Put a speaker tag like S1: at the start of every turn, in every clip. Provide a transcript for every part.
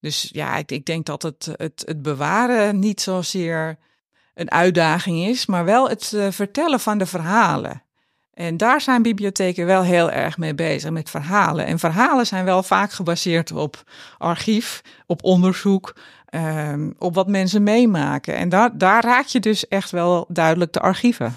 S1: Dus ja, ik, ik denk dat het, het, het bewaren niet zozeer een uitdaging is, maar wel het uh, vertellen van de verhalen. En daar zijn bibliotheken wel heel erg mee bezig, met verhalen. En verhalen zijn wel vaak gebaseerd op archief, op onderzoek, um, op wat mensen meemaken. En daar, daar raak je dus echt wel duidelijk de archieven.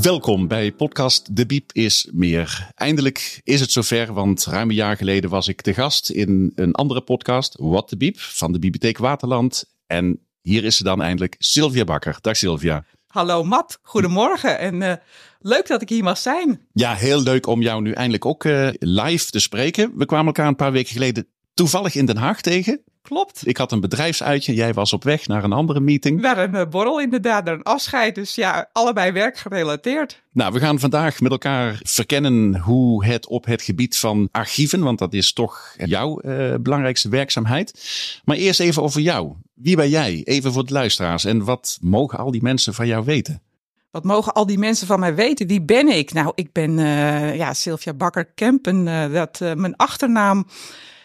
S2: Welkom bij podcast De Biep is meer. Eindelijk is het zover, want ruim een jaar geleden was ik te gast in een andere podcast, Wat de Biep, van de Bibliotheek Waterland. En hier is ze dan eindelijk, Sylvia Bakker. Dag Sylvia.
S1: Hallo Matt, goedemorgen en uh, leuk dat ik hier mag zijn.
S2: Ja, heel leuk om jou nu eindelijk ook uh, live te spreken. We kwamen elkaar een paar weken geleden toevallig in Den Haag tegen.
S1: Klopt.
S2: Ik had een bedrijfsuitje. Jij was op weg naar een andere meeting.
S1: Naar een uh, borrel inderdaad, naar een afscheid. Dus ja, allebei werkgerelateerd.
S2: Nou, we gaan vandaag met elkaar verkennen hoe het op het gebied van archieven, want dat is toch jouw uh, belangrijkste werkzaamheid. Maar eerst even over jou. Wie ben jij? Even voor de luisteraars. En wat mogen al die mensen van jou weten?
S1: Wat mogen al die mensen van mij weten? Wie ben ik? Nou, ik ben uh, ja, Sylvia Bakker-Kempen. Uh, dat mijn achternaam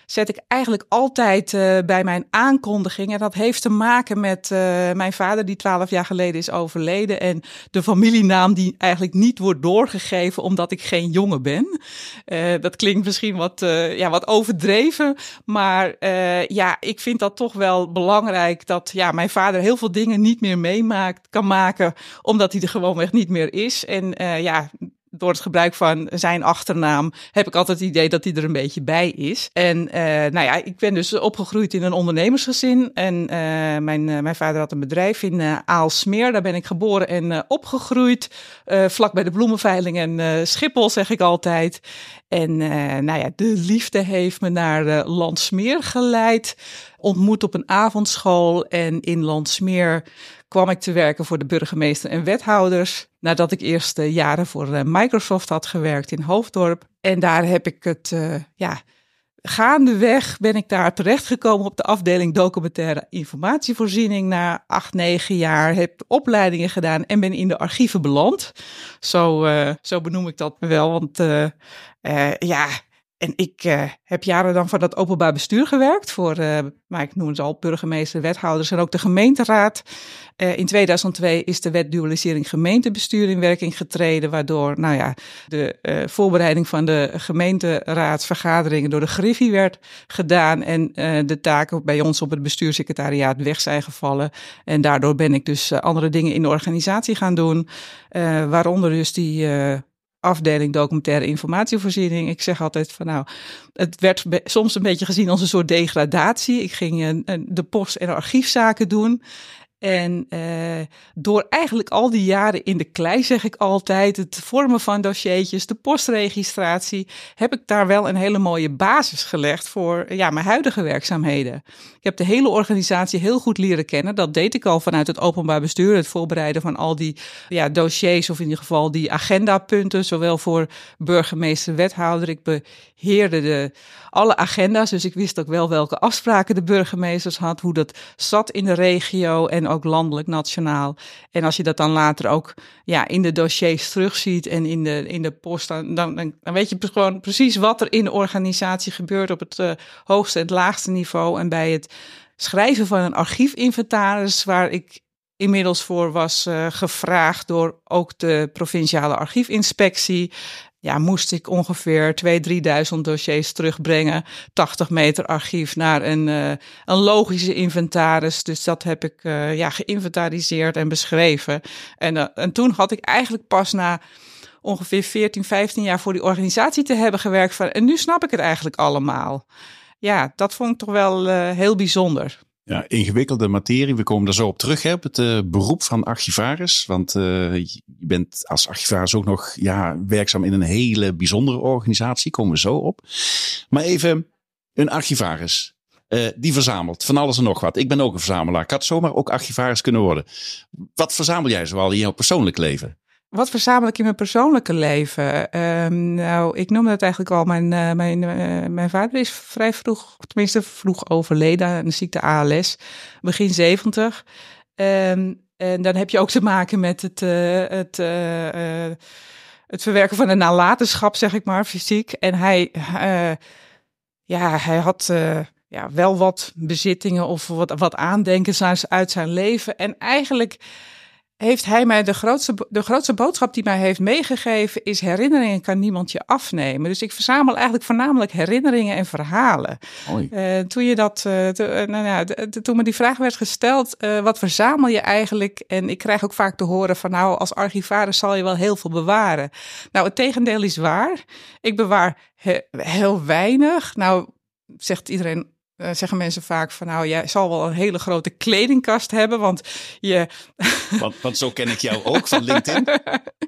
S1: zet ik eigenlijk altijd uh, bij mijn aankondiging. En dat heeft te maken met uh, mijn vader, die twaalf jaar geleden is overleden. En de familienaam die eigenlijk niet wordt doorgegeven omdat ik geen jongen ben. Uh, dat klinkt misschien wat, ja, wat overdreven. Maar ja, ik vind dat toch wel belangrijk dat ja, mijn vader heel veel dingen niet meer meemaakt, kan maken. Omdat hij er gewoonweg niet meer is. En ja, door het gebruik van zijn achternaam heb ik altijd het idee dat hij er een beetje bij is. En uh, nou ja, ik ben dus opgegroeid in een ondernemersgezin. En uh, mijn, uh, mijn vader had een bedrijf in Aalsmeer. Daar ben ik geboren en opgegroeid. vlak bij de bloemenveiling en Schiphol, zeg ik altijd. En nou ja, de liefde heeft me naar Landsmeer geleid. Ontmoet op een avondschool en in Landsmeer kwam ik te werken voor de burgemeester en wethouders. Nadat ik eerst jaren voor uh, Microsoft had gewerkt in Hoofddorp. En daar heb ik het, ja, gaandeweg ben ik daar terechtgekomen op de afdeling documentaire informatievoorziening. Na acht, negen jaar heb opleidingen gedaan en ben in de archieven beland. Zo, zo benoem ik dat wel, want ja, en ik uh, heb jaren dan voor dat openbaar bestuur gewerkt, voor, uh, maar ik noem het al, burgemeester, wethouders en ook de gemeenteraad. Uh, in 2002 is de wet dualisering gemeentebestuur in werking getreden, waardoor nou ja, de voorbereiding van de gemeenteraadsvergaderingen door de Griffie werd gedaan en de taken bij ons op het bestuurssecretariaat weg zijn gevallen. En daardoor ben ik dus andere dingen in de organisatie gaan doen, waaronder dus die afdeling documentaire informatievoorziening. Ik zeg altijd van nou, het werd soms een beetje gezien als een soort degradatie. Ik ging de post- en archiefzaken doen. En uh, door eigenlijk al die jaren in de klei, zeg ik altijd, het vormen van dossiertjes, de postregistratie, heb ik daar wel een hele mooie basis gelegd voor ja, mijn huidige werkzaamheden. Ik heb de hele organisatie heel goed leren kennen. Dat deed ik al vanuit het openbaar bestuur, het voorbereiden van al die ja, dossiers, of in ieder geval die agendapunten, zowel voor burgemeester, wethouder. Ik beheerde de, alle agenda's, dus ik wist ook wel welke afspraken de burgemeesters had, hoe dat zat in de regio en ook landelijk, nationaal. En als je dat dan later ook ja, in de dossiers terugziet en in de, in de post, dan, dan, weet je gewoon precies wat er in de organisatie gebeurt op het uh, hoogste en laagste niveau. En bij het schrijven van een archiefinventaris, waar ik inmiddels voor was uh, gevraagd door ook de provinciale archiefinspectie ja, moest ik ongeveer 2.000, 3.000 dossiers terugbrengen. 80 meter archief naar een, uh, een logische inventaris. Dus dat heb ik uh, ja, geïnventariseerd en beschreven. En, uh, en toen had ik eigenlijk pas na ongeveer 14, 15 jaar voor die organisatie te hebben gewerkt. Van, en nu snap ik het eigenlijk allemaal. Ja, dat vond ik toch wel heel bijzonder.
S2: Ja, ingewikkelde materie. We komen er zo op terug, hè, het uh, beroep van archivaris. Want uh, je bent als archivaris ook nog ja, werkzaam in een hele bijzondere organisatie. Komen we zo op. Maar even een archivaris. Uh, die verzamelt van alles en nog wat. Ik ben ook een verzamelaar. Ik had zomaar ook archivaris kunnen worden. Wat verzamel jij zoal in jouw persoonlijk leven?
S1: Wat verzamel ik in mijn persoonlijke leven? Uh, nou, ik noemde het eigenlijk al. Mijn, uh, mijn, uh, mijn vader is vrij vroeg, tenminste vroeg overleden aan de ziekte ALS, begin 70. Um, en dan heb je ook te maken met het, het, het verwerken van een nalatenschap, zeg ik maar, fysiek. En hij, ja, hij had ja, wel wat bezittingen of wat, wat aandenkens uit zijn leven. En eigenlijk heeft hij mij de grootste, de grootste boodschap die mij heeft meegegeven is herinneringen kan niemand je afnemen. Dus ik verzamel eigenlijk voornamelijk herinneringen en verhalen. Uh, toen je dat, uh, to, uh, nou ja, toen me die vraag werd gesteld, wat verzamel je eigenlijk? En ik krijg ook vaak te horen van nou, als archivaris zal je wel heel veel bewaren. Nou, het tegendeel is waar. Ik bewaar he, heel weinig. Nou, zegt iedereen uh, zeggen mensen vaak van nou, jij zal wel een hele grote kledingkast hebben, want je...
S2: Want, want zo ken ik jou ook van LinkedIn.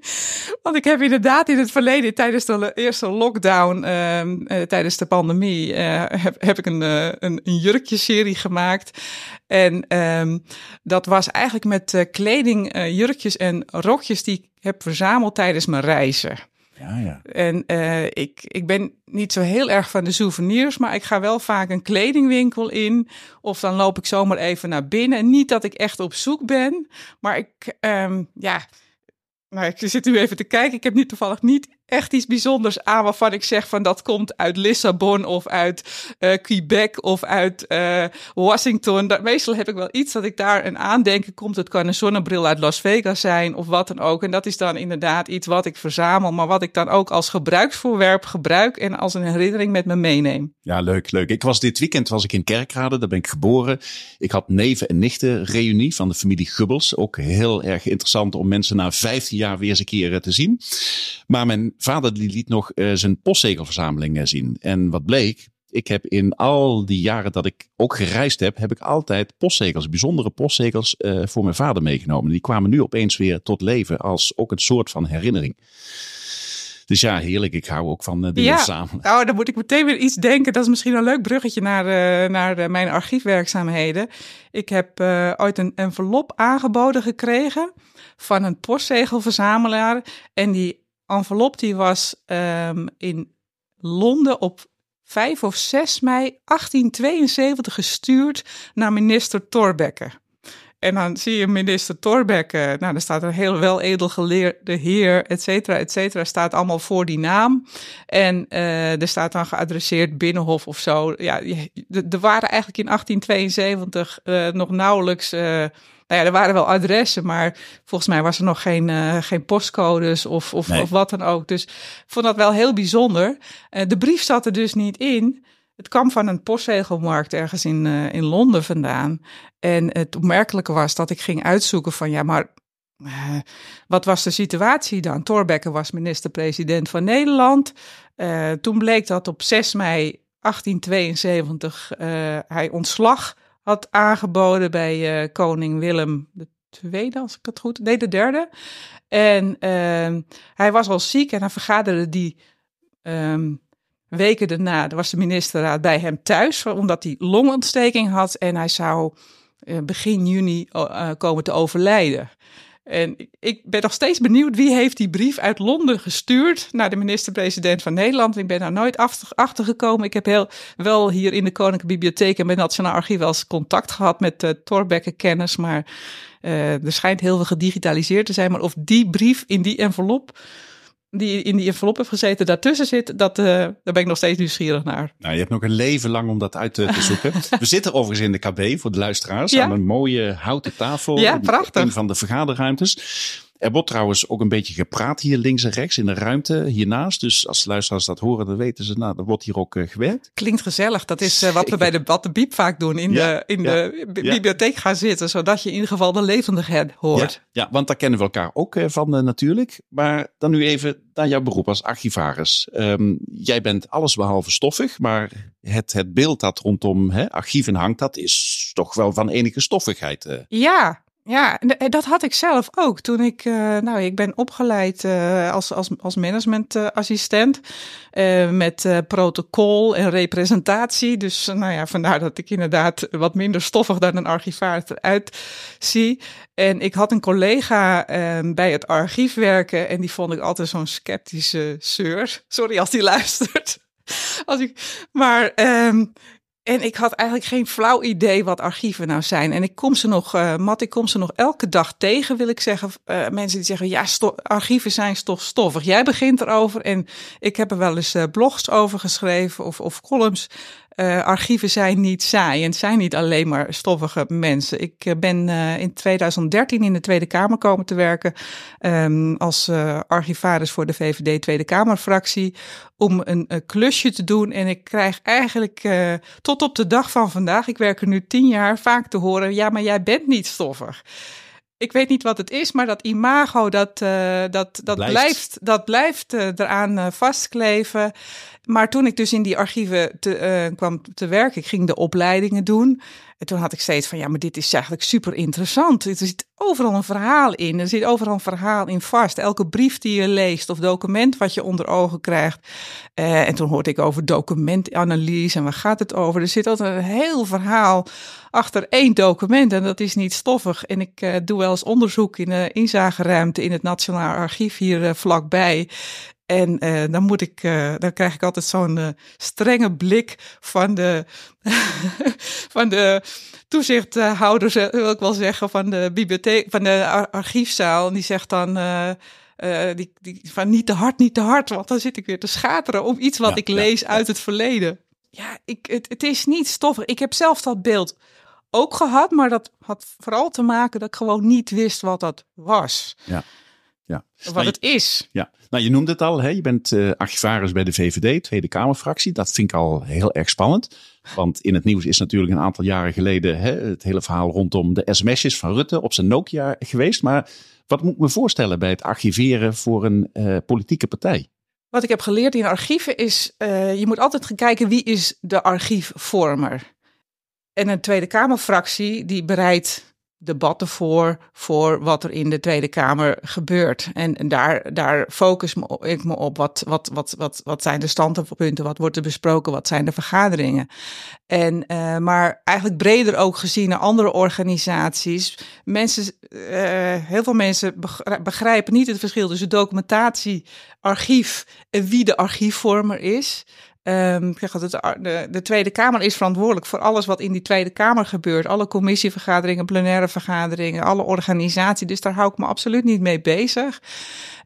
S1: want ik heb inderdaad in het verleden, tijdens de eerste lockdown, uh, uh, tijdens de pandemie, heb, heb ik een, een, een jurkjeserie gemaakt. En um, dat was eigenlijk met kleding, jurkjes en rokjes die ik heb verzameld tijdens mijn reizen.
S2: Ja, ja.
S1: En uh, ik, ik ben niet zo heel erg van de souvenirs, maar ik ga wel vaak een kledingwinkel in. Of dan loop ik zomaar even naar binnen. Niet dat ik echt op zoek ben, maar ik, um, ja, nou, ik zit nu even te kijken. Ik heb nu toevallig niet echt iets bijzonders aan waarvan ik zeg van dat komt uit Lissabon of uit uh, Quebec of uit uh, Washington. Dat, meestal heb ik wel iets dat ik daar een aandenken komt. Het kan een zonnebril uit Las Vegas zijn of wat dan ook. En dat is dan inderdaad iets wat ik verzamel, maar wat ik dan ook als gebruiksvoorwerp gebruik en als een herinnering met me meeneem.
S2: Ja, leuk, leuk. Ik was dit weekend was ik in Kerkrade, daar ben ik geboren. Ik had neven en nichten reunie van de familie Gubbels. Ook heel erg interessant om mensen na 15 jaar weer eens een keer eh, te zien. Maar mijn vader die liet nog uh, zijn postzegelverzameling uh, zien. En wat bleek, ik heb in al die jaren dat ik ook gereisd heb, heb ik altijd postzegels, bijzondere postzegels uh, voor mijn vader meegenomen. Die kwamen nu opeens weer tot leven als ook een soort van herinnering. Dus ja, heerlijk. Ik hou ook van uh, dingen
S1: ja.
S2: samen.
S1: Nou, dan moet ik meteen weer iets denken. Dat is misschien een leuk bruggetje naar, uh, naar mijn archiefwerkzaamheden. Ik heb ooit een envelop aangeboden gekregen van een postzegelverzamelaar. En die envelop die was um, in Londen op 5 of 6 mei 1872 gestuurd naar minister Thorbecke. En dan zie je minister Thorbecke, nou, daar staat een heel wel geleerde heer, et cetera, et cetera, staat allemaal voor die naam. En uh, er staat dan geadresseerd Binnenhof of zo. Ja, er waren eigenlijk in 1872 uh, nog nauwelijks... Uh, nou ja, er waren wel adressen, maar volgens mij was er nog geen, uh, geen postcodes of, of, nee. of wat dan ook. Dus ik vond dat wel heel bijzonder. Uh, de brief zat er dus niet in. Het kwam van een postzegelmarkt ergens in, uh, in Londen vandaan. En het opmerkelijke was dat ik ging uitzoeken van ja, maar uh, wat was de situatie dan? Thorbecke was minister-president van Nederland. Uh, toen bleek dat op 6 mei 1872 hij ontslag had aangeboden bij koning Willem II, als ik het goed... Nee, de derde. En hij was al ziek en hij vergaderde die... Um, weken daarna was de ministerraad bij hem thuis, omdat hij longontsteking had en hij zou begin juni uh, komen te overlijden. En ik ben nog steeds benieuwd wie heeft die brief uit Londen gestuurd naar de minister-president van Nederland. Ik ben daar nooit achter gekomen. Ik heb heel, wel hier in de Koninklijke Bibliotheek en bij Nationaal Archief wel eens contact gehad met uh, Thorbecke kennis, maar uh, er schijnt heel veel gedigitaliseerd te zijn. Maar of die brief in die envelop die in die envelop heeft gezeten daartussen zit, dat, uh, daar ben ik nog steeds nieuwsgierig naar.
S2: Nou, je hebt nog een leven lang om dat uit te, te zoeken. We zitten overigens in de KB voor de luisteraars ja. aan een mooie houten tafel.
S1: Ja, prachtig.
S2: Een van de vergaderruimtes. Er wordt trouwens ook een beetje gepraat hier links en rechts in de ruimte hiernaast. Dus als de luisteraars dat horen, dan weten ze, nou, er wordt hier ook uh, gewerkt.
S1: Klinkt gezellig. Dat is uh, wat we bij de Wat de Biep vaak doen. In ja, de, in ja, de bibliotheek gaan zitten, zodat je in ieder geval de levendigheid hoort.
S2: Ja, want daar kennen we elkaar ook uh, van natuurlijk. Maar dan nu even naar jouw beroep als archivaris. Um, jij bent allesbehalve stoffig, maar het, het beeld dat rondom hè, archieven hangt, dat is toch wel van enige stoffigheid.
S1: Ja, Ja, en dat had ik zelf ook. Toen ik, uh, nou, ik ben opgeleid uh, als, als, als managementassistent met protocol en representatie. Dus nou ja, vandaar dat ik inderdaad wat minder stoffig dan een archivaris eruit zie. En ik had een collega ehm, bij het archief werken en die vond ik altijd zo'n sceptische zeur. Sorry als die luistert. Als ik, maar um, en ik had eigenlijk geen flauw idee wat archieven nou zijn. En ik kom ze nog, uh, Matt, ik kom ze nog elke dag tegen, wil ik zeggen. Uh, mensen die zeggen, ja, archieven zijn toch stoffig. Jij begint erover en ik heb er wel eens uh, blogs over geschreven of, of columns. Uh, archieven zijn niet saai en zijn niet alleen maar stoffige mensen. Ik uh, ben uh, in 2013 in de Tweede Kamer komen te werken um, als archivaris voor de VVD Tweede Kamerfractie om een, een, klusje te doen. En ik krijg eigenlijk tot op de dag van vandaag, ik werk er nu tien jaar, vaak te horen, ja, maar jij bent niet stoffig ik weet niet wat het is, maar dat imago, dat, uh, dat, dat blijft. blijft, dat blijft uh, eraan uh, vastkleven. Maar toen ik dus in die archieven te, kwam te werken, ik ging de opleidingen doen. En toen had ik steeds van, ja, maar dit is eigenlijk super interessant. Er zit overal een verhaal in. Er zit overal een verhaal in vast. Elke brief die je leest of document wat je onder ogen krijgt. Uh, en toen hoorde ik over documentanalyse en waar gaat het over? Er zit altijd een heel verhaal achter één document en dat is niet stoffig. En ik uh, doe wel eens onderzoek in de inzageruimte in het Nationaal Archief hier uh, vlakbij. En uh, dan moet ik, uh, dan krijg ik altijd zo'n uh, strenge blik van de, van de toezichthouders, wil ik wel zeggen, van de bibliotheek, van de archiefzaal. En die zegt dan, die, die, van niet te hard, niet te hard, want dan zit ik weer te schateren om iets wat ja, ik lees ja, uit het verleden. Ja, ik, het, het is niet stoffig. Ik heb zelf dat beeld ook gehad, maar dat had vooral te maken dat ik gewoon niet wist wat dat was.
S2: Ja. Ja.
S1: Wat het is.
S2: Ja, nou je noemde het al, hè? je bent uh, archivaris bij de VVD, Tweede Kamerfractie. Dat vind ik al heel erg spannend. Want in het nieuws is natuurlijk een aantal jaren geleden hè, het hele verhaal rondom de sms'jes van Rutte op zijn Nokia geweest. Maar wat moet ik me voorstellen bij het archiveren voor een uh, politieke partij?
S1: Wat ik heb geleerd in archieven is, uh, je moet altijd gaan kijken wie is de archiefvormer. En een Tweede Kamerfractie die bereidt debatten voor, voor wat er in de Tweede Kamer gebeurt. En, daar, daar focus ik me op. Wat, wat, wat, wat, wat zijn de standpunten? Wat wordt er besproken? Wat zijn de vergaderingen? En, uh, maar eigenlijk breder ook gezien andere organisaties. Mensen, uh, heel veel mensen begrijpen niet het verschil tussen documentatie, archief en wie de archiefvormer is. Um, de, de Tweede Kamer is verantwoordelijk voor alles wat in die Tweede Kamer gebeurt. Alle commissievergaderingen, plenaire vergaderingen, alle organisaties. Dus daar hou ik me absoluut niet mee bezig.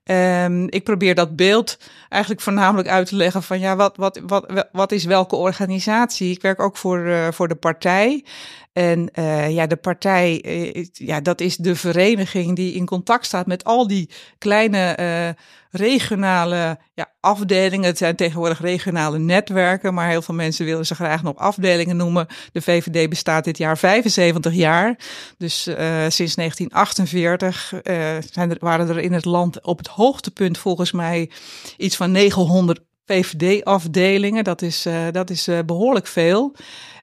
S1: Um, ik probeer dat beeld eigenlijk voornamelijk uit te leggen van ja, wat, wat, wat, wat is welke organisatie? Ik werk ook voor, uh, voor de partij. En uh, ja, de partij, uh, ja, dat is de vereniging die in contact staat met al die kleine regionale ja, afdelingen. Het zijn tegenwoordig regionale netwerken, maar heel veel mensen willen ze graag nog afdelingen noemen. De VVD bestaat dit jaar 75 jaar. Dus uh, sinds 1948 uh, zijn waren er in het land op het hoogtepunt volgens mij iets van 900 VVD-afdelingen. Dat is, uh, dat is behoorlijk veel.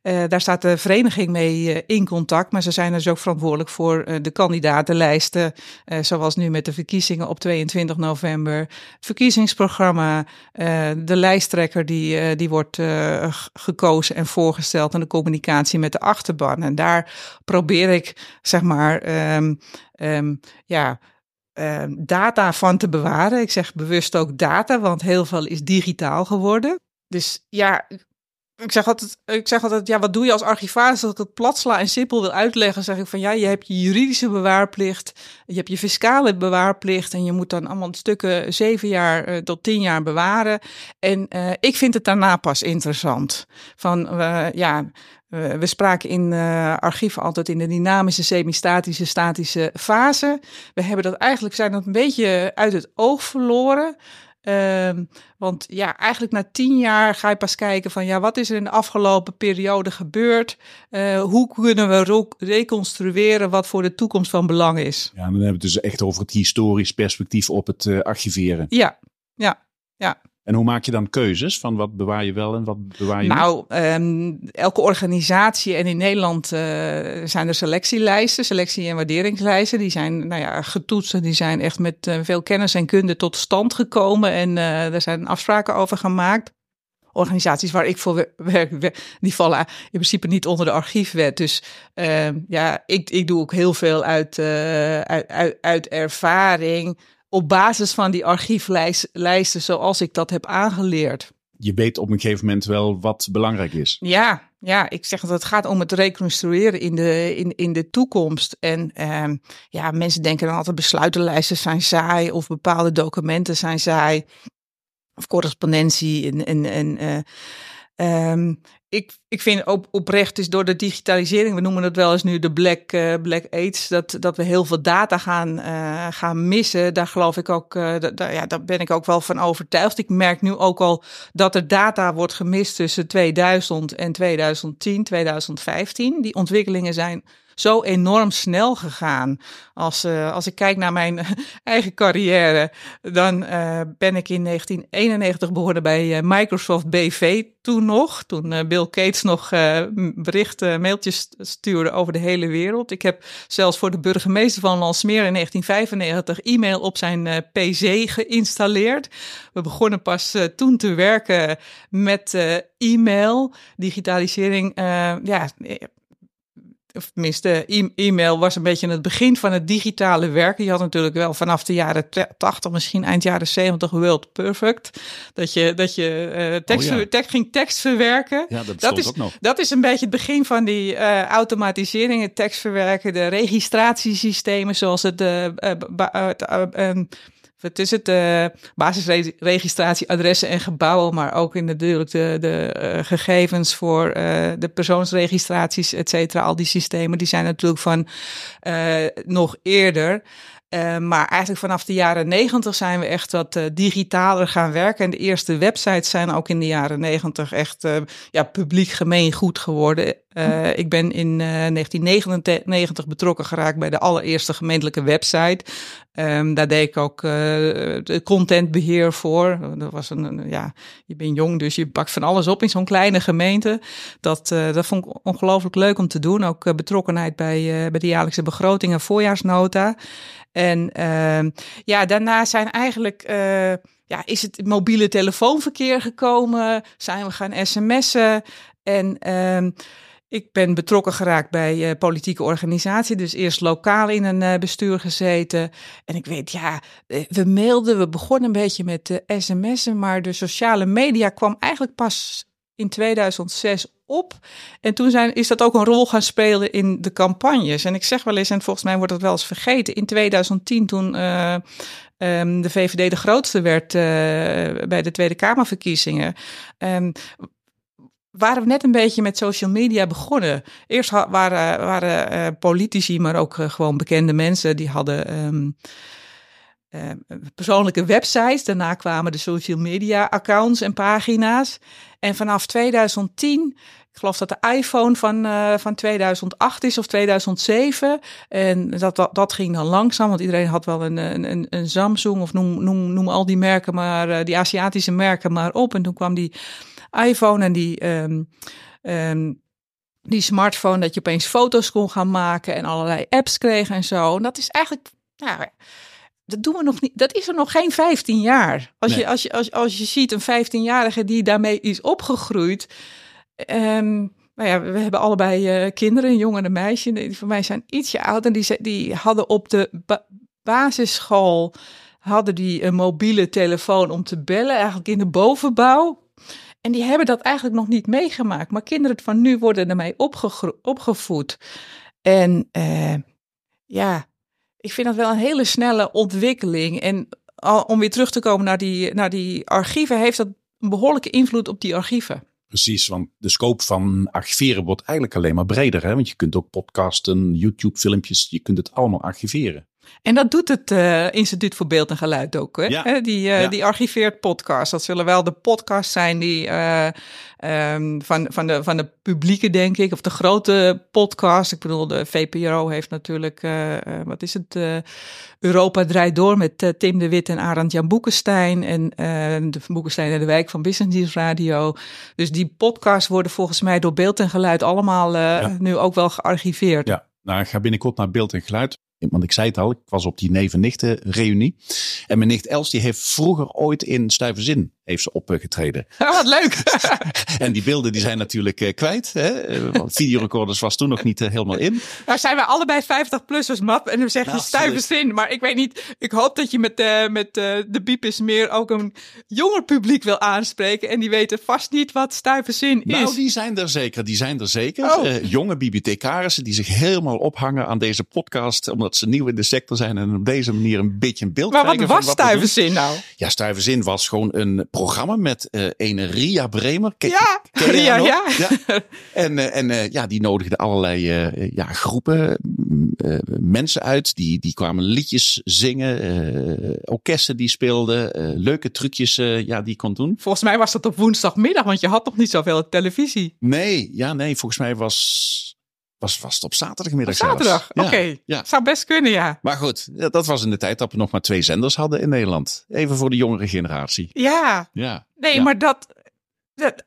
S1: Uh, daar staat de vereniging mee in contact, maar ze zijn dus ook verantwoordelijk voor de kandidatenlijsten, zoals nu met de verkiezingen op 22 november. Het verkiezingsprogramma, de lijsttrekker die, die wordt gekozen en voorgesteld en de communicatie met de achterban. En daar probeer ik, zeg maar, um, um, ja, data van te bewaren. Ik zeg bewust ook data, want heel veel is digitaal geworden. Dus ja, ik zeg altijd, ik zeg altijd, ja, wat doe je als archivaris? Als ik het plat sla en simpel wil uitleggen, zeg ik van ja, je hebt je juridische bewaarplicht, je hebt je fiscale bewaarplicht en je moet dan allemaal stukken zeven jaar uh, tot tien jaar bewaren. En uh, ik vind het daarna pas interessant. Van uh, ja, we spraken in uh, archieven altijd in de dynamische, semi-statische, statische fase. We hebben dat eigenlijk zijn dat een beetje uit het oog verloren. Um, want ja, eigenlijk na tien jaar ga je pas kijken van ja, wat is er in de afgelopen periode gebeurd? Uh, hoe kunnen we reconstrueren wat voor de toekomst van belang is?
S2: Ja, dan hebben we het dus echt over het historisch perspectief op het uh, archiveren.
S1: Ja, ja, ja.
S2: En hoe maak je dan keuzes van wat bewaar je wel en wat bewaar je
S1: nou, Um, elke organisatie en in Nederland uh, zijn er selectielijsten, selectie- en waarderingslijsten. Die zijn nou ja, getoetst die zijn echt met uh, veel kennis en kunde tot stand gekomen. En uh, daar zijn afspraken over gemaakt. Organisaties waar ik voor werk, die vallen in principe niet onder de archiefwet. Dus ja, ik, ik doe ook heel veel uit, uit, uit, uit ervaring op basis van die archieflijsten zoals ik dat heb aangeleerd.
S2: Je weet op een gegeven moment wel wat belangrijk is.
S1: Ja, ja ik zeg dat het gaat om het reconstrueren in de, in, in de toekomst. En uh, ja, mensen denken dan altijd besluitenlijsten zijn saai of bepaalde documenten zijn saai. Of correspondentie en, en, en uh, um, ik, ik vind ook oprecht is door de digitalisering, we noemen het wel eens nu de black, uh, black AIDS, dat, dat we heel veel data gaan, uh, gaan missen. Daar geloof ik ook, uh, daar, ja, daar ben ik ook wel van overtuigd. Ik merk nu ook al dat er data wordt gemist tussen 2000 en 2010, 2015. Die ontwikkelingen zijn zo enorm snel gegaan. Als, uh, als ik kijk naar mijn eigen carrière, dan uh, ben ik in 1991 begonnen bij uh, Microsoft BV toen nog. Toen Bill Gates nog berichten, mailtjes stuurde over de hele wereld. Ik heb zelfs voor de burgemeester van Lansmeer in 1995 e-mail op zijn PC geïnstalleerd. We begonnen pas toen te werken met e-mail, digitalisering. ja, of tenminste, e-mail was een beetje het begin van het digitale werken. Je had natuurlijk wel vanaf de jaren 80, misschien eind jaren 70, World Perfect. Dat je, dat je uh, tekst, oh ja. tekst, ging tekst verwerken.
S2: Ja, dat,
S1: dat is,
S2: ook nog.
S1: dat is een beetje het begin van die uh, automatisering, het tekstverwerken, de registratiesystemen zoals het... Uh, het is het uh, basisregistratie, adressen en gebouwen, maar ook in natuurlijk de, de uh, gegevens voor uh, de persoonsregistraties, et cetera. Al die systemen, die zijn natuurlijk van nog eerder. Uh, maar eigenlijk vanaf de jaren negentig zijn we echt wat uh, digitaler gaan werken. En de eerste websites zijn ook in de jaren negentig echt uh, ja, publiek gemeengoed geworden. ik ben in 1999 betrokken geraakt bij de allereerste gemeentelijke website. Um, daar deed ik ook de contentbeheer voor. Dat was een, een, ja, je bent jong, dus je pakt van alles op in zo'n kleine gemeente. Dat, dat vond ik ongelooflijk leuk om te doen. Ook betrokkenheid bij, bij de jaarlijkse begroting en voorjaarsnota. En uh, ja, daarna zijn eigenlijk, uh, ja, is het mobiele telefoonverkeer gekomen, zijn we gaan sms'en. En uh, ik ben betrokken geraakt bij uh, politieke organisatie, dus eerst lokaal in een uh, bestuur gezeten. En ik weet, ja, we mailden, we begonnen een beetje met sms'en, maar de sociale media kwam eigenlijk pas in 2006 op. En toen zijn, is dat ook een rol gaan spelen in de campagnes. En ik zeg wel eens, en volgens mij wordt dat wel eens vergeten, in 2010 toen uh, um, de VVD de grootste werd uh, bij de Tweede Kamerverkiezingen. Um, waren we net een beetje met social media begonnen. Eerst waren, waren uh, politici, maar ook gewoon bekende mensen, die hadden... Uh, persoonlijke websites. Daarna kwamen de social media accounts en pagina's. En vanaf 2010 ik geloof dat de iPhone van, uh, van 2008 is of 2007. En dat, dat, dat ging dan langzaam, want iedereen had wel een, een, een Samsung of noem, noem, noem al die merken maar, uh, die Aziatische merken maar op. En toen kwam die iPhone en die, um, um, die smartphone dat je opeens foto's kon gaan maken en allerlei apps kreeg en zo. En dat is eigenlijk, nou, dat doen we nog niet. Dat is er nog geen 15 jaar. Als, nee. je, als, je, als, als je ziet een 15-jarige die daarmee is opgegroeid. Um, ja, we hebben allebei uh, kinderen, een jongen en een meisje. Die van mij zijn ietsje ouder. Die, die hadden op de ba basisschool hadden die een mobiele telefoon om te bellen, eigenlijk in de bovenbouw. En die hebben dat eigenlijk nog niet meegemaakt. Maar kinderen van nu worden ermee opgevoed. En uh, ja, ik vind dat wel een hele snelle ontwikkeling. En om weer terug te komen naar die, naar die archieven, heeft dat een behoorlijke invloed op die archieven.
S2: Precies, want de scope van archiveren wordt eigenlijk alleen maar breder. Hè? Want je kunt ook podcasten, YouTube-filmpjes, je kunt het allemaal archiveren.
S1: En dat doet het uh, Instituut voor Beeld en Geluid ook. Hè?
S2: Ja.
S1: Die, uh,
S2: ja.
S1: die archiveert podcasts. Dat zullen wel de podcasts zijn die uh, um, van, van, de, van de publieke, denk ik. Of de grote podcast. Ik bedoel, de VPRO heeft natuurlijk, wat is het? Europa draait door met Tim de Wit en Arend Jan Boekenstein. En de Boekenstein en de Wijk van Business News Radio. Dus die podcasts worden volgens mij door Beeld en Geluid allemaal ja. nu ook wel gearchiveerd.
S2: Ja, nou, ik ga binnenkort naar Beeld en Geluid. Want ik zei het al, ik was op die neven-nichten reunie. En mijn nicht Els, die heeft vroeger ooit in Stuyverzin heeft ze opgetreden.
S1: Ja, wat leuk!
S2: en die beelden die zijn natuurlijk uh, kwijt. Hè? Want videorecorders was toen nog niet uh, helemaal in.
S1: Nou zijn wij allebei 50-plussers, Map. En dan zeg je nou, Stuyverzin. Maar ik weet niet, ik hoop dat je met, uh, met de Biep is meer ook een jonger publiek wil aanspreken. En die weten vast niet wat Stuyverzin is.
S2: Nou, die zijn er zeker. Die zijn er zeker. Oh. jonge bibliothecarissen die zich helemaal ophangen aan deze podcast. Omdat ze nieuw in de sector zijn en op deze manier een beetje een beeld
S1: maar
S2: krijgen.
S1: Maar wat was Stuyverzin nou?
S2: Ja, Stuyverzin was gewoon een programma met uh, een Ria Bremer.
S1: Ken, ja, ken Ria, ja.
S2: ja. En, uh, en uh, ja, die nodigde allerlei ja, groepen mensen uit. Die, die kwamen liedjes zingen, orkesten die speelden, leuke trucjes ja, die kon doen.
S1: Volgens mij was dat op woensdagmiddag, want je had nog niet zoveel televisie.
S2: Nee, ja, nee, volgens mij was was vast op zaterdagmiddag.
S1: Op zaterdag, oké. Okay. Ja. Zou best kunnen, ja.
S2: Maar goed, dat was in de tijd dat we nog maar twee zenders hadden in Nederland. Even voor de jongere generatie.
S1: Ja.
S2: ja.
S1: Nee,
S2: ja.
S1: maar dat,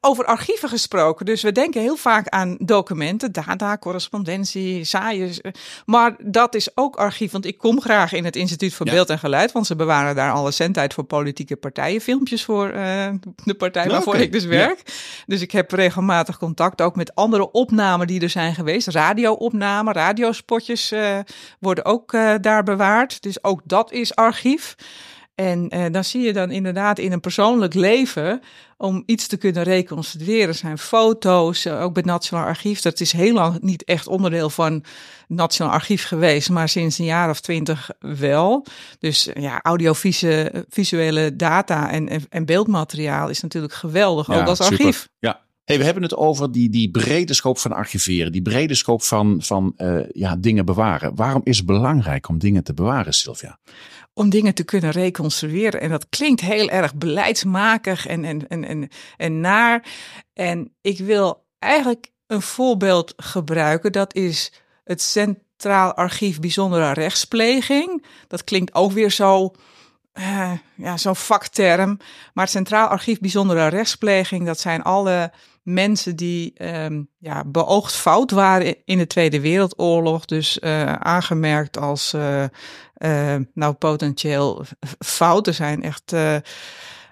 S1: over archieven gesproken. Dus we denken heel vaak aan documenten, data, correspondentie, saaiers. Maar dat is ook archief. Want ik kom graag in het Instituut voor ja. Beeld en Geluid. Want ze bewaren daar alle zendtijd voor politieke partijen. Filmpjes voor uh, de partij waarvoor okay. ik dus werk. Ja. Dus ik heb regelmatig contact ook met andere opnamen die er zijn geweest. Radio-opnamen, radiospotjes uh, worden ook uh, daar bewaard. Dus ook dat is archief. En uh, dan zie je dan inderdaad in een persoonlijk leven, om iets te kunnen reconstrueren, zijn foto's, uh, ook bij het Nationaal Archief. Dat is heel lang niet echt onderdeel van het Nationaal Archief geweest, maar sinds een jaar of twintig wel. Dus uh, ja, audiovisuele data en, en, en, beeldmateriaal is natuurlijk geweldig, ja, ook als archief.
S2: Ja, Hey, we hebben het over die, die brede scope van archiveren, die brede scope van, van uh, ja, dingen bewaren. Waarom is het belangrijk om dingen te bewaren, Sylvia?
S1: Om dingen te kunnen reconstrueren. En dat klinkt heel erg beleidsmakig en, en, en, en, en naar. En ik wil eigenlijk een voorbeeld gebruiken. Dat is het Centraal Archief Bijzondere Rechtspleging. Dat klinkt ook weer zo uh, ja, zo'n vakterm. Maar het Centraal Archief Bijzondere Rechtspleging, dat zijn alle mensen die um, ja, beoogd fout waren in de Tweede Wereldoorlog. Dus uh, aangemerkt als uh, nou potentieel fout. Er zijn echt.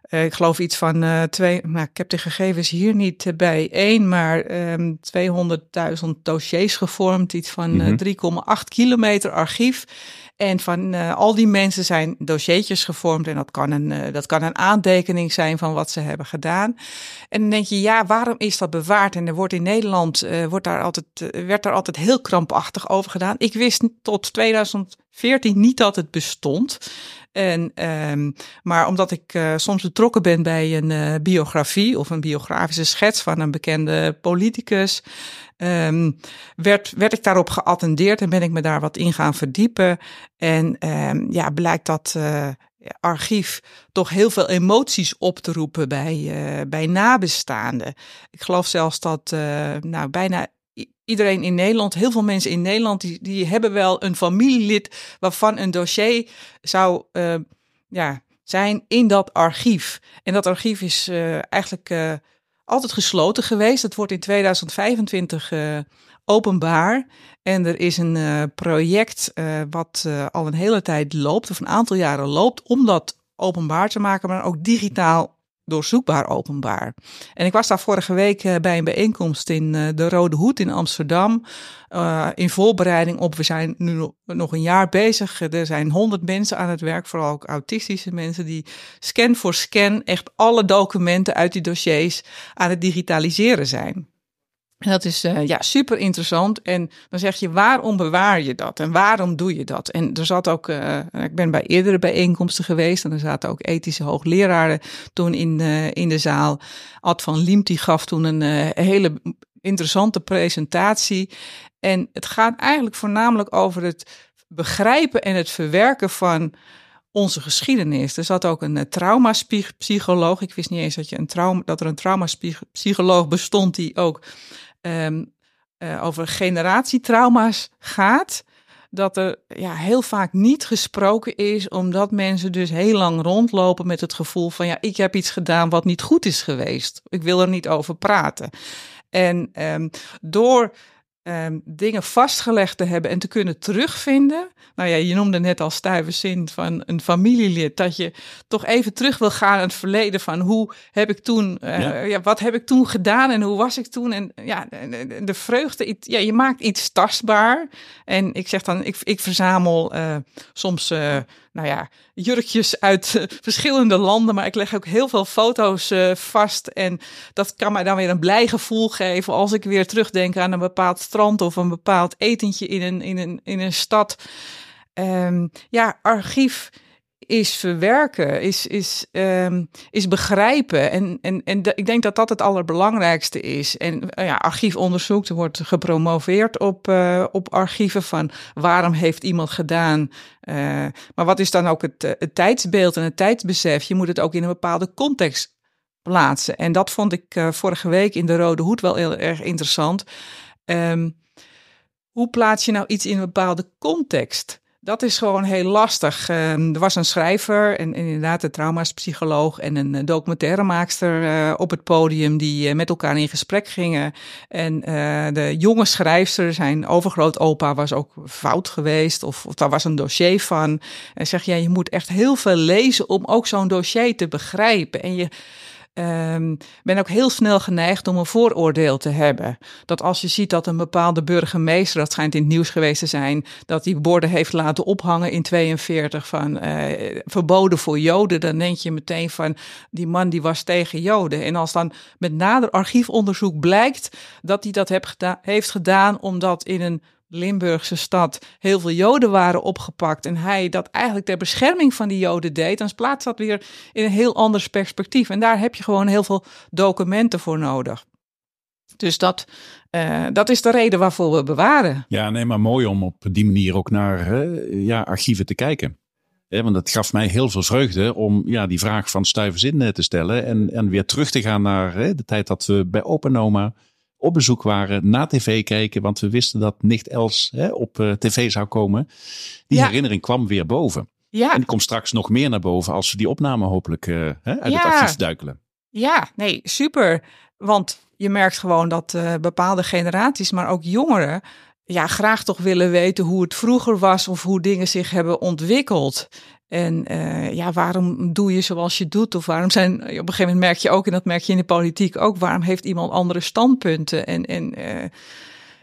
S1: ik geloof iets van twee, nou, ik heb de gegevens hier niet bij één, maar um, 200.000 dossiers gevormd, iets van mm -hmm. 3,8 kilometer archief. En van uh, al die mensen zijn dossiertjes gevormd en dat kan, een, uh, dat kan een aantekening zijn van wat ze hebben gedaan. En dan denk je, ja, waarom is dat bewaard? En er wordt in Nederland, uh, wordt daar altijd, werd daar altijd heel krampachtig over gedaan. Ik wist tot 2014 niet dat het bestond. En, um, maar omdat ik uh, soms betrokken ben bij een uh, biografie of een biografische schets van een bekende politicus, um, werd, werd ik daarop geattendeerd en ben ik me daar wat in gaan verdiepen. En um, ja, blijkt dat uh, archief toch heel veel emoties op te roepen bij, bij nabestaanden. Ik geloof zelfs dat uh, nou, bijna iedereen in Nederland, heel veel mensen in Nederland, die, die hebben wel een familielid waarvan een dossier zou uh, ja, zijn in dat archief. En dat archief is uh, eigenlijk uh, altijd gesloten geweest. Het wordt in 2025 openbaar. En er is een project wat al een hele tijd loopt, of een aantal jaren loopt, om dat openbaar te maken, maar ook digitaal doorzoekbaar openbaar. En ik was daar vorige week uh, bij een bijeenkomst in uh, de Rode Hoed in Amsterdam. Uh, in voorbereiding op, we zijn nu nog een jaar bezig. Er zijn honderd mensen aan het werk, vooral ook autistische mensen, die scan voor scan echt alle documenten uit die dossiers aan het digitaliseren zijn. Dat is uh, ja, super interessant. En dan zeg je, waarom bewaar je dat? En waarom doe je dat? En er zat ook, uh, ik ben bij eerdere bijeenkomsten geweest. En er zaten ook ethische hoogleraren toen in, in de zaal. Ad van Liemt, die gaf toen een hele interessante presentatie. En het gaat eigenlijk voornamelijk over het begrijpen en het verwerken van onze geschiedenis. Er zat ook een traumapsycholoog. Ik wist niet eens dat, je een trauma, dat er een traumapsycholoog bestond die ook um, uh, over generatietrauma's gaat. Dat er ja, heel vaak niet gesproken is, omdat mensen dus heel lang rondlopen met het gevoel van ja, ik heb iets gedaan wat niet goed is geweest. Ik wil er niet over praten. En um, door um, dingen vastgelegd te hebben en te kunnen terugvinden. Nou ja, je noemde net al stuive zin van een familielid. Dat je toch even terug wil gaan in het verleden van hoe heb ik toen, uh, ja. ja. wat heb ik toen gedaan en hoe was ik toen? En ja, de vreugde, ja, je maakt iets tastbaar. En ik zeg dan, ik, ik verzamel uh, soms uh, nou ja, jurkjes uit uh, verschillende landen. Maar ik leg ook heel veel foto's uh, vast. En dat kan mij dan weer een blij gevoel geven als ik weer terugdenk aan een bepaald strand of een bepaald etentje in een, in een, in een stad. Um, ja, archief is verwerken, is, is, um, is begrijpen. En, en, en ik denk dat dat het allerbelangrijkste is. En uh, ja, archiefonderzoek, er wordt gepromoveerd op, uh, op archieven van waarom heeft iemand gedaan. Uh, maar wat is dan ook het, het tijdsbeeld en het tijdsbesef? Je moet het ook in een bepaalde context plaatsen. En dat vond ik vorige week in de Rode Hoed wel heel erg interessant. Um, hoe plaats je nou iets in een bepaalde context? Dat is gewoon heel lastig. Uh, er was een schrijver en, inderdaad een traumaspsycholoog en een eh, documentairemaakster uh, op het podium die uh, met elkaar in gesprek gingen. En de jonge schrijfster, zijn overgrootopa was ook fout geweest of, of daar was een dossier van. En zeg ja, je moet echt heel veel lezen om ook zo'n dossier te begrijpen. En je um, ben ook heel snel geneigd om een vooroordeel te hebben. Dat als je ziet dat een bepaalde burgemeester, dat schijnt in het nieuws geweest te zijn, dat die borden heeft laten ophangen in 42 van uh, verboden voor Joden, dan denk je meteen van die man die was tegen Joden. En als dan met nader archiefonderzoek blijkt dat hij dat heeft gedaan omdat in een Limburgse stad heel veel Joden waren opgepakt en hij dat eigenlijk ter bescherming van die Joden deed, dan plaatst dat weer in een heel anders perspectief. En daar heb je gewoon heel veel documenten voor nodig. Dus dat, uh, dat is de reden waarvoor we bewaren.
S2: Ja, nee, maar mooi om op die manier ook naar ja, archieven te kijken. Want dat gaf mij heel veel vreugde om ja, die vraag van stuivenzin te stellen en, en weer terug te gaan naar de tijd dat we bij Openoma op bezoek waren, naar tv kijken, want we wisten dat nicht Els hè, op uh, tv zou komen. Die ja. herinnering kwam weer boven. Ja. En die komt straks nog meer naar boven als we die opname hopelijk uh, hè, uit ja. het archief duikelen.
S1: Ja, nee, super. Want je merkt gewoon dat uh, bepaalde generaties, maar ook jongeren, ja, graag toch willen weten hoe het vroeger was of hoe dingen zich hebben ontwikkeld. En uh, ja, waarom doe je zoals je doet? Of waarom zijn, op een gegeven moment merk je ook, en dat merk je in de politiek ook, waarom heeft iemand andere standpunten? En, en uh,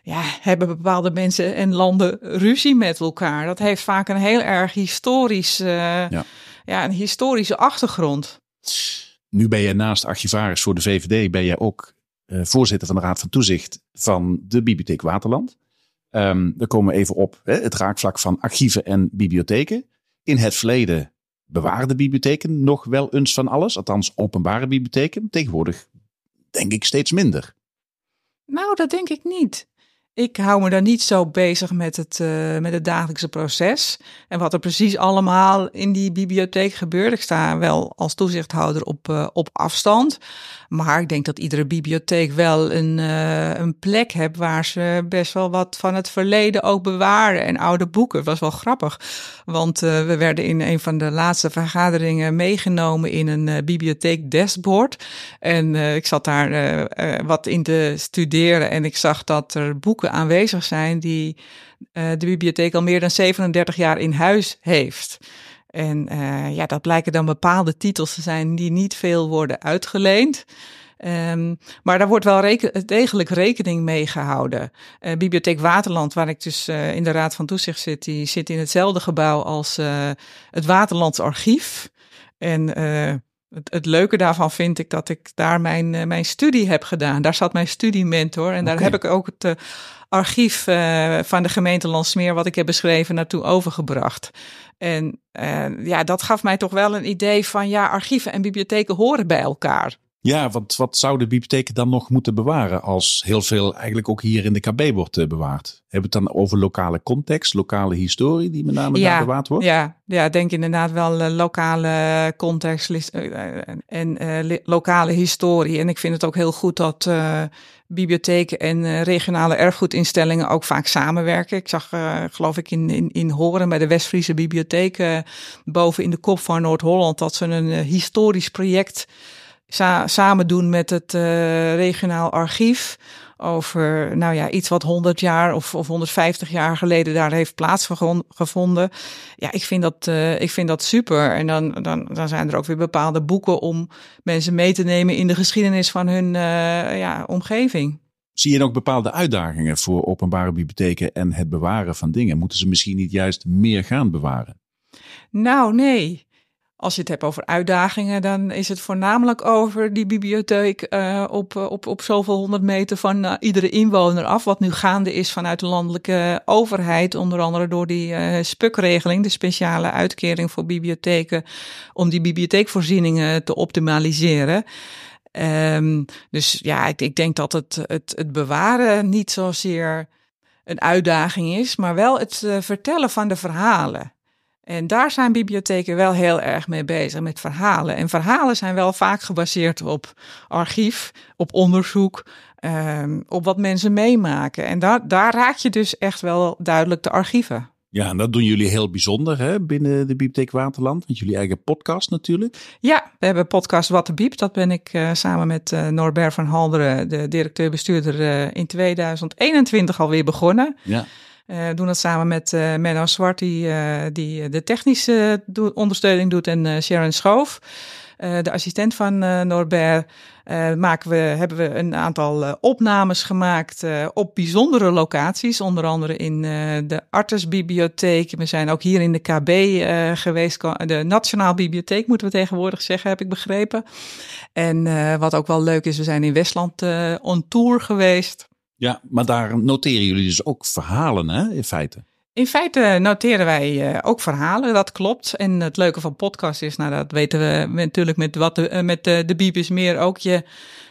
S1: ja, hebben bepaalde mensen en landen ruzie met elkaar? Dat heeft vaak een heel erg historisch, uh, ja. ja. een historische achtergrond.
S2: Nu ben je naast archivaris voor de VVD, ben jij ook voorzitter van de Raad van Toezicht van de Bibliotheek Waterland. Um, we komen even op hè, het raakvlak van archieven en bibliotheken. In het verleden bewaarden bibliotheken nog wel eens van alles, althans openbare bibliotheken. Tegenwoordig denk ik steeds minder.
S1: Nou, dat denk ik niet. Ik hou me daar niet zo bezig met het, uh, met het dagelijkse proces. En wat er precies allemaal in die bibliotheek gebeurt. Ik sta wel als toezichthouder op, uh, op afstand. Maar ik denk dat iedere bibliotheek wel een, uh, een plek heeft waar ze best wel wat van het verleden ook bewaren. En oude boeken. Dat was wel grappig. Want we werden in een van de laatste vergaderingen meegenomen in een bibliotheek dashboard. En ik zat daar wat in te studeren. En ik zag dat er boeken aanwezig zijn die uh, de bibliotheek al meer dan 37 jaar in huis heeft. En uh, ja, dat blijken dan bepaalde titels te zijn die niet veel worden uitgeleend. Um, maar daar wordt wel reken degelijk rekening mee gehouden. Uh, Bibliotheek Waterland, waar ik dus uh, in de Raad van Toezicht zit, die zit in hetzelfde gebouw als uh, het Waterlands Archief. En het, het, leuke daarvan vind ik dat ik daar mijn, mijn studie heb gedaan. Daar zat mijn studiementor en daar heb ik ook het archief uh, van de gemeente Landsmeer, wat ik heb beschreven, naartoe overgebracht. En uh, ja, dat gaf mij toch wel een idee van, ja, archieven en bibliotheken horen bij elkaar.
S2: Ja, want wat zouden bibliotheken dan nog moeten bewaren als heel veel eigenlijk ook hier in de KB wordt uh, bewaard? Hebben we het dan over lokale context, lokale historie die met name
S1: ja,
S2: daar bewaard wordt?
S1: Ja, ja, denk inderdaad wel uh, lokale context uh, en lokale historie. En ik vind het ook heel goed dat bibliotheken en regionale erfgoedinstellingen ook vaak samenwerken. Ik zag, geloof ik, in, in, in Horen bij de Westfriese Bibliotheek boven in de kop van Noord-Holland dat ze een historisch project samen doen met het regionaal archief over nou ja, iets wat 100 jaar of, of 150 jaar geleden daar heeft plaatsgevonden. Ja, ik vind dat, uh, ik vind dat super. En dan, dan, dan zijn er ook weer bepaalde boeken om mensen mee te nemen in de geschiedenis van hun uh, ja, omgeving.
S2: Zie je ook bepaalde uitdagingen voor openbare bibliotheken en het bewaren van dingen? Moeten ze misschien niet juist meer gaan bewaren?
S1: Nou, nee. Als je het hebt over uitdagingen, dan is het voornamelijk over die bibliotheek uh, op, op, op zoveel honderd meter van uh, iedere inwoner af. Wat nu gaande is vanuit de landelijke overheid, onder andere door die uh, SPUK-regeling, de speciale uitkering voor bibliotheken, om die bibliotheekvoorzieningen te optimaliseren. Um, dus ja, ik, ik denk dat het, het, het bewaren niet zozeer een uitdaging is, maar wel het vertellen van de verhalen. En daar zijn bibliotheken wel heel erg mee bezig, met verhalen. En verhalen zijn wel vaak gebaseerd op archief, op onderzoek, um, op wat mensen meemaken. En daar, daar raak je dus echt wel duidelijk de archieven.
S2: Ja, en dat doen jullie heel bijzonder hè, binnen de Bibliotheek Waterland. Met jullie eigen podcast natuurlijk.
S1: Ja, we hebben podcast Wat de Biep. Dat ben ik uh, samen met uh, Norbert van Halderen, de directeur-bestuurder, uh, in 2021 alweer begonnen.
S2: Ja.
S1: Uh, doen dat samen met uh, Menno Zwart, die, uh, die de technische ondersteuning doet, en Sharon Schoof. de assistent van Norbert. maken we, hebben we een aantal opnames gemaakt op bijzondere locaties. Onder andere in de Artesbibliotheek. We zijn ook hier in de KB geweest. De Nationaal Bibliotheek moeten we tegenwoordig zeggen, heb ik begrepen. En wat ook wel leuk is, we zijn in Westland on tour geweest.
S2: Ja, maar daar noteren jullie dus ook verhalen, hè, in feite?
S1: In feite noteren wij uh, ook verhalen, dat klopt. En het leuke van podcast is, nou dat weten we natuurlijk met, wat de, uh, met de, de Bibis meer ook, je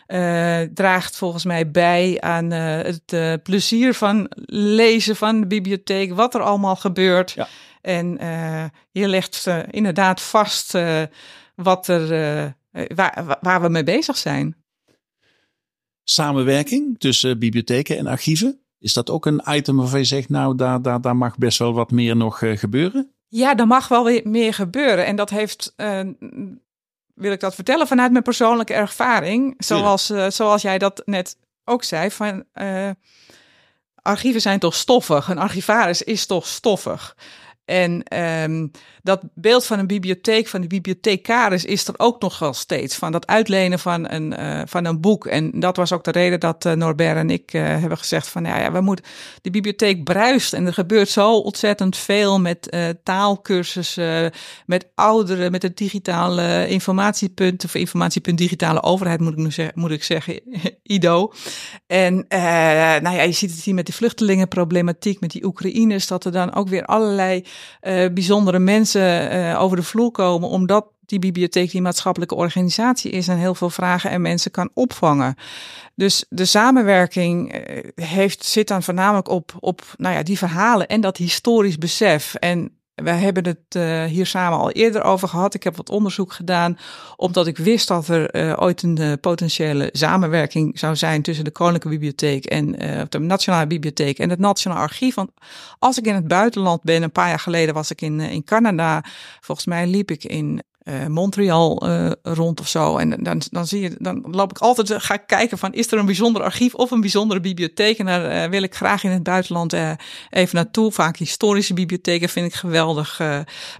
S1: uh, draagt volgens mij bij aan het plezier van lezen van de bibliotheek, wat er allemaal gebeurt. Ja. En je legt inderdaad vast wat er, waar, waar we mee bezig zijn
S2: samenwerking tussen bibliotheken en archieven. Is dat ook een item waarvan je zegt, nou, daar, daar, daar mag best wel wat meer nog uh, gebeuren?
S1: Ja, er mag wel weer meer gebeuren. En dat heeft, uh, wil ik dat vertellen vanuit mijn persoonlijke ervaring. Zoals, uh, zoals jij dat net ook zei, van archieven zijn toch stoffig. Een archivaris is toch stoffig. En um, dat beeld van een bibliotheek, van de bibliothecaris, is er ook nog wel steeds. Van dat uitlenen van een, uh, van een boek. En dat was ook de reden dat uh, Norbert en ik uh, hebben gezegd van ja, ja, we moeten. De bibliotheek bruist en er gebeurt zo ontzettend veel met taalkursussen, met ouderen, met het digitale informatiepunt, of informatiepunt digitale overheid, moet ik nu zeggen, moet ik zeggen, IDO. En nou ja, je ziet het hier met die vluchtelingenproblematiek, met die Oekraïners, dat er dan ook weer allerlei bijzondere mensen uh, over de vloer komen, omdat die bibliotheek die maatschappelijke organisatie is en heel veel vragen en mensen kan opvangen. Dus de samenwerking eh, heeft, zit dan voornamelijk op, op nou ja, die verhalen en dat historisch besef. En wij hebben het uh, hier samen al eerder over gehad. Ik heb wat onderzoek gedaan, omdat ik wist dat er uh, ooit een uh, potentiële samenwerking zou zijn tussen de Koninklijke Bibliotheek en de Nationale Bibliotheek en het Nationaal Archief. Want als ik in het buitenland ben, een paar jaar geleden was ik in, in Canada. Volgens mij liep ik in uh, Montreal uh, rond of zo. En dan, dan zie je, dan loop ik altijd, ga ik kijken van is er een bijzonder archief of een bijzondere bibliotheek. En daar wil ik graag in het buitenland even naartoe. Vaak historische bibliotheken vind ik geweldig,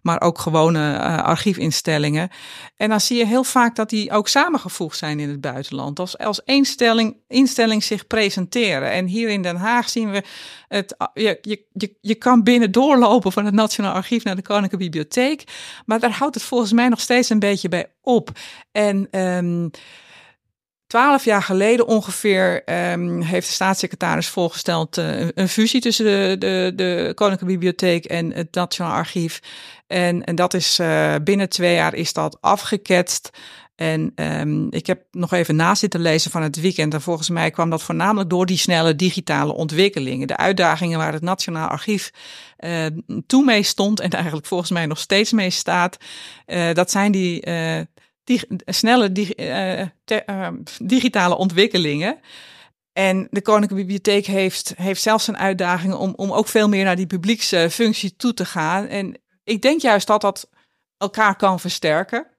S1: maar ook gewone archiefinstellingen. En dan zie je heel vaak dat die ook samengevoegd zijn in het buitenland. Als, als één stelling, instelling zich presenteren. En hier in Den Haag zien we het, je, je, je, je kan binnen doorlopen van het Nationaal Archief naar de Koninklijke Bibliotheek. Maar daar houdt het volgens mij nog steeds een beetje bij op. En um, Twaalf jaar geleden ongeveer um, heeft de staatssecretaris voorgesteld uh, een fusie tussen de, de, de Koninklijke Bibliotheek en het Nationaal Archief. En, en dat is uh, binnen twee jaar is dat afgeketst. En um, ik heb nog even na zitten lezen van het weekend. En volgens mij kwam dat voornamelijk door die snelle digitale ontwikkelingen. De uitdagingen waar het Nationaal Archief uh, toen mee stond. En eigenlijk volgens mij nog steeds mee staat. Uh, dat zijn die, uh, die snelle dig ehm, digitale ontwikkelingen. En de Koninklijke Bibliotheek heeft, heeft zelfs een uitdaging om, om ook veel meer naar die publieksfunctie toe te gaan. En ik denk juist dat dat elkaar kan versterken.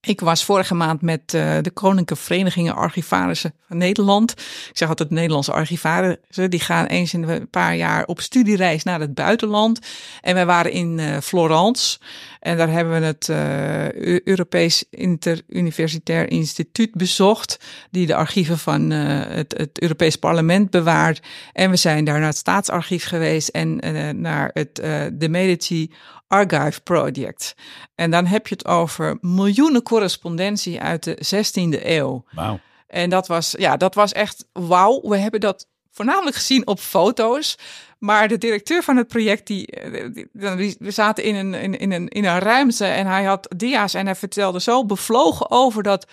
S1: Ik was vorige maand met uh, de Koninklijke Verenigingen Archivarissen van Nederland. Ik zeg altijd Nederlandse archivarissen. Die gaan eens in een paar jaar op studiereis naar het buitenland. En wij waren in uh, Florence. En daar hebben we het uh, Europees Interuniversitair Instituut bezocht. Die de archieven van het, het Europees Parlement bewaart. En we zijn daar naar het Staatsarchief geweest. En naar het de Medici Archive Project. En dan heb je het over miljoenen correspondentie uit de 16e eeuw.
S2: Wauw.
S1: En dat was, ja, dat was echt wauw. We hebben dat voornamelijk gezien op foto's. Maar de directeur van het project, die, die, we zaten in een, in, in, een, in een ruimte en hij had dia's en hij vertelde zo bevlogen over dat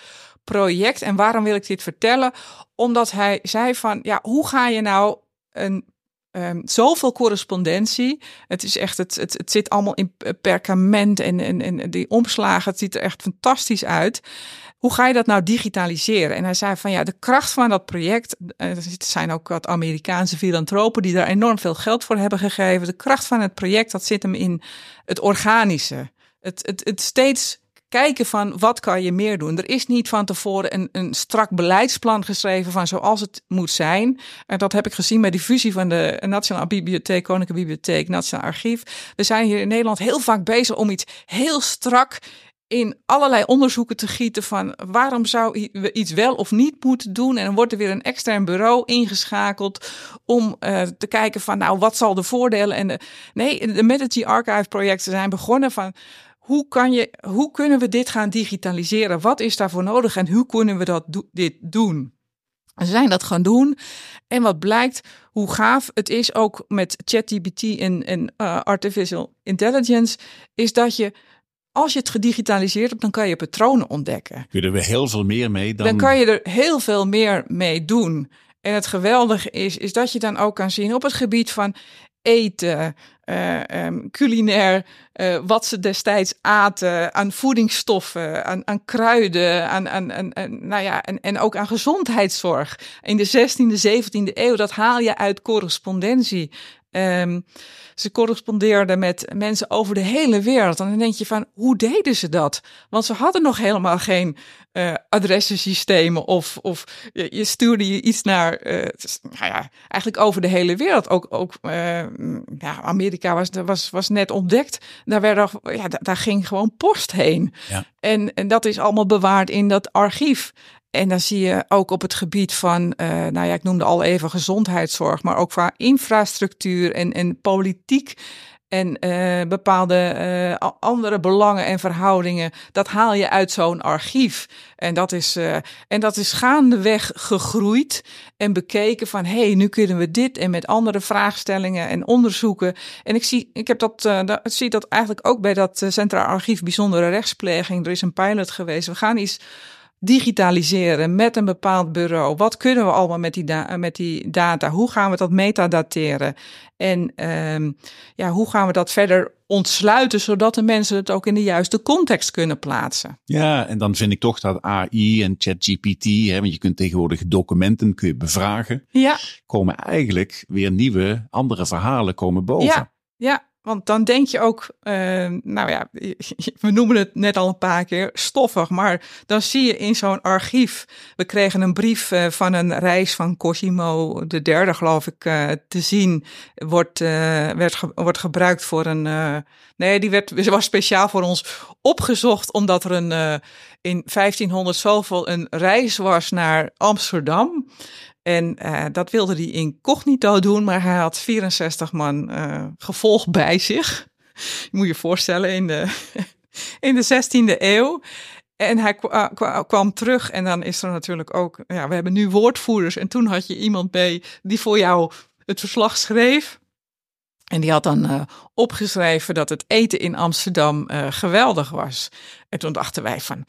S1: project. En waarom wil ik dit vertellen? Omdat hij zei van, ja, hoe ga je nou een Um, zoveel correspondentie. Het is echt, het, het, het zit allemaal in perkament en, en, en die omslagen. Het ziet er echt fantastisch uit. Hoe ga je dat nou digitaliseren? En hij zei van ja, de kracht van dat project. Eh, er zijn ook wat Amerikaanse filantropen die daar enorm veel geld voor hebben gegeven. De kracht van het project, dat zit hem in het organische. Het, het, het steeds kijken van wat kan je meer doen. Er is niet van tevoren een, een strak beleidsplan geschreven van zoals het moet zijn. En dat heb ik gezien bij die fusie van de Nationale Bibliotheek, Koninklijke Bibliotheek, Nationaal Archief. We zijn hier in Nederland heel vaak bezig om iets heel strak in allerlei onderzoeken te gieten van waarom zou we iets wel of niet moeten doen. En dan wordt er weer een extern bureau ingeschakeld om uh, te kijken van nou wat zal de voordelen en de... Nee, de Medici Archive projecten zijn begonnen van hoe, kan je, hoe kunnen we dit gaan digitaliseren? Wat is daarvoor nodig en hoe kunnen we dat do dit doen? Ze zijn dat gaan doen. En wat blijkt, hoe gaaf het is ook met ChatGPT en, en uh, artificial intelligence, is dat je, als je het gedigitaliseerd hebt, dan kan je patronen ontdekken.
S2: Kunnen we heel veel meer mee dan.
S1: Dan kan je er heel veel meer mee doen. En het geweldige is, is dat je dan ook kan zien op het gebied van eten, uh, culinair, uh, wat ze destijds aten, aan voedingsstoffen, aan, aan kruiden, aan, aan, aan, nou ja, en, en ook aan gezondheidszorg. In de 16e, 17e eeuw, dat haal je uit correspondentie. Um, ze correspondeerden met mensen over de hele wereld. En dan denk je van, hoe deden ze dat? Want ze hadden nog helemaal geen uh, adressensystemen of, of je, je, stuurde je iets naar, uh, nou ja, eigenlijk over de hele wereld. Ook, ook uh, ja, Amerika was, was, was net ontdekt. Daar, werd, ja, daar ging gewoon post heen. Ja. En, en dat is allemaal bewaard in dat archief. En dan zie je ook op het gebied van, uh, nou ja, ik noemde al even gezondheidszorg, maar ook qua infrastructuur en, en politiek en uh, bepaalde uh, andere belangen en verhoudingen, dat haal je uit zo'n archief. En dat is, uh, en dat is gaandeweg gegroeid en bekeken van, hé, hey, nu kunnen we dit en met andere vraagstellingen en onderzoeken. En ik zie, ik heb dat, dat zie dat eigenlijk ook bij dat Centraal Archief Bijzondere Rechtspleging. Er is een pilot geweest. We gaan iets digitaliseren met een bepaald bureau. Wat kunnen we allemaal met die, da met die data? Hoe gaan we dat metadateren? En um, ja, hoe gaan we dat verder ontsluiten, zodat de mensen het ook in de juiste context kunnen plaatsen?
S2: Ja, en dan vind ik toch dat AI en ChatGPT, hè, want je kunt tegenwoordig documenten kun je bevragen,
S1: ja.
S2: komen eigenlijk weer nieuwe, andere verhalen komen boven.
S1: Ja, ja. Want dan denk je ook, uh, nou ja, we noemen het net al een paar keer stoffig, maar dan zie je in zo'n archief. We kregen een brief uh, van een reis van Cosimo de derde, geloof ik, uh, te zien. Wordt, werd ge wordt gebruikt voor een. nee, die werd, was speciaal voor ons opgezocht, omdat er een in 1500 zoveel een reis was naar Amsterdam. En uh, dat wilde hij incognito doen, maar hij had 64 man uh, gevolg bij zich. Moet je voorstellen, in de, in de 16e eeuw. En hij kwam terug en dan is er natuurlijk ook, ja, we hebben nu woordvoerders. En toen had je iemand bij die voor jou het verslag schreef. En die had dan uh, opgeschreven dat het eten in Amsterdam geweldig was. En toen dachten wij van,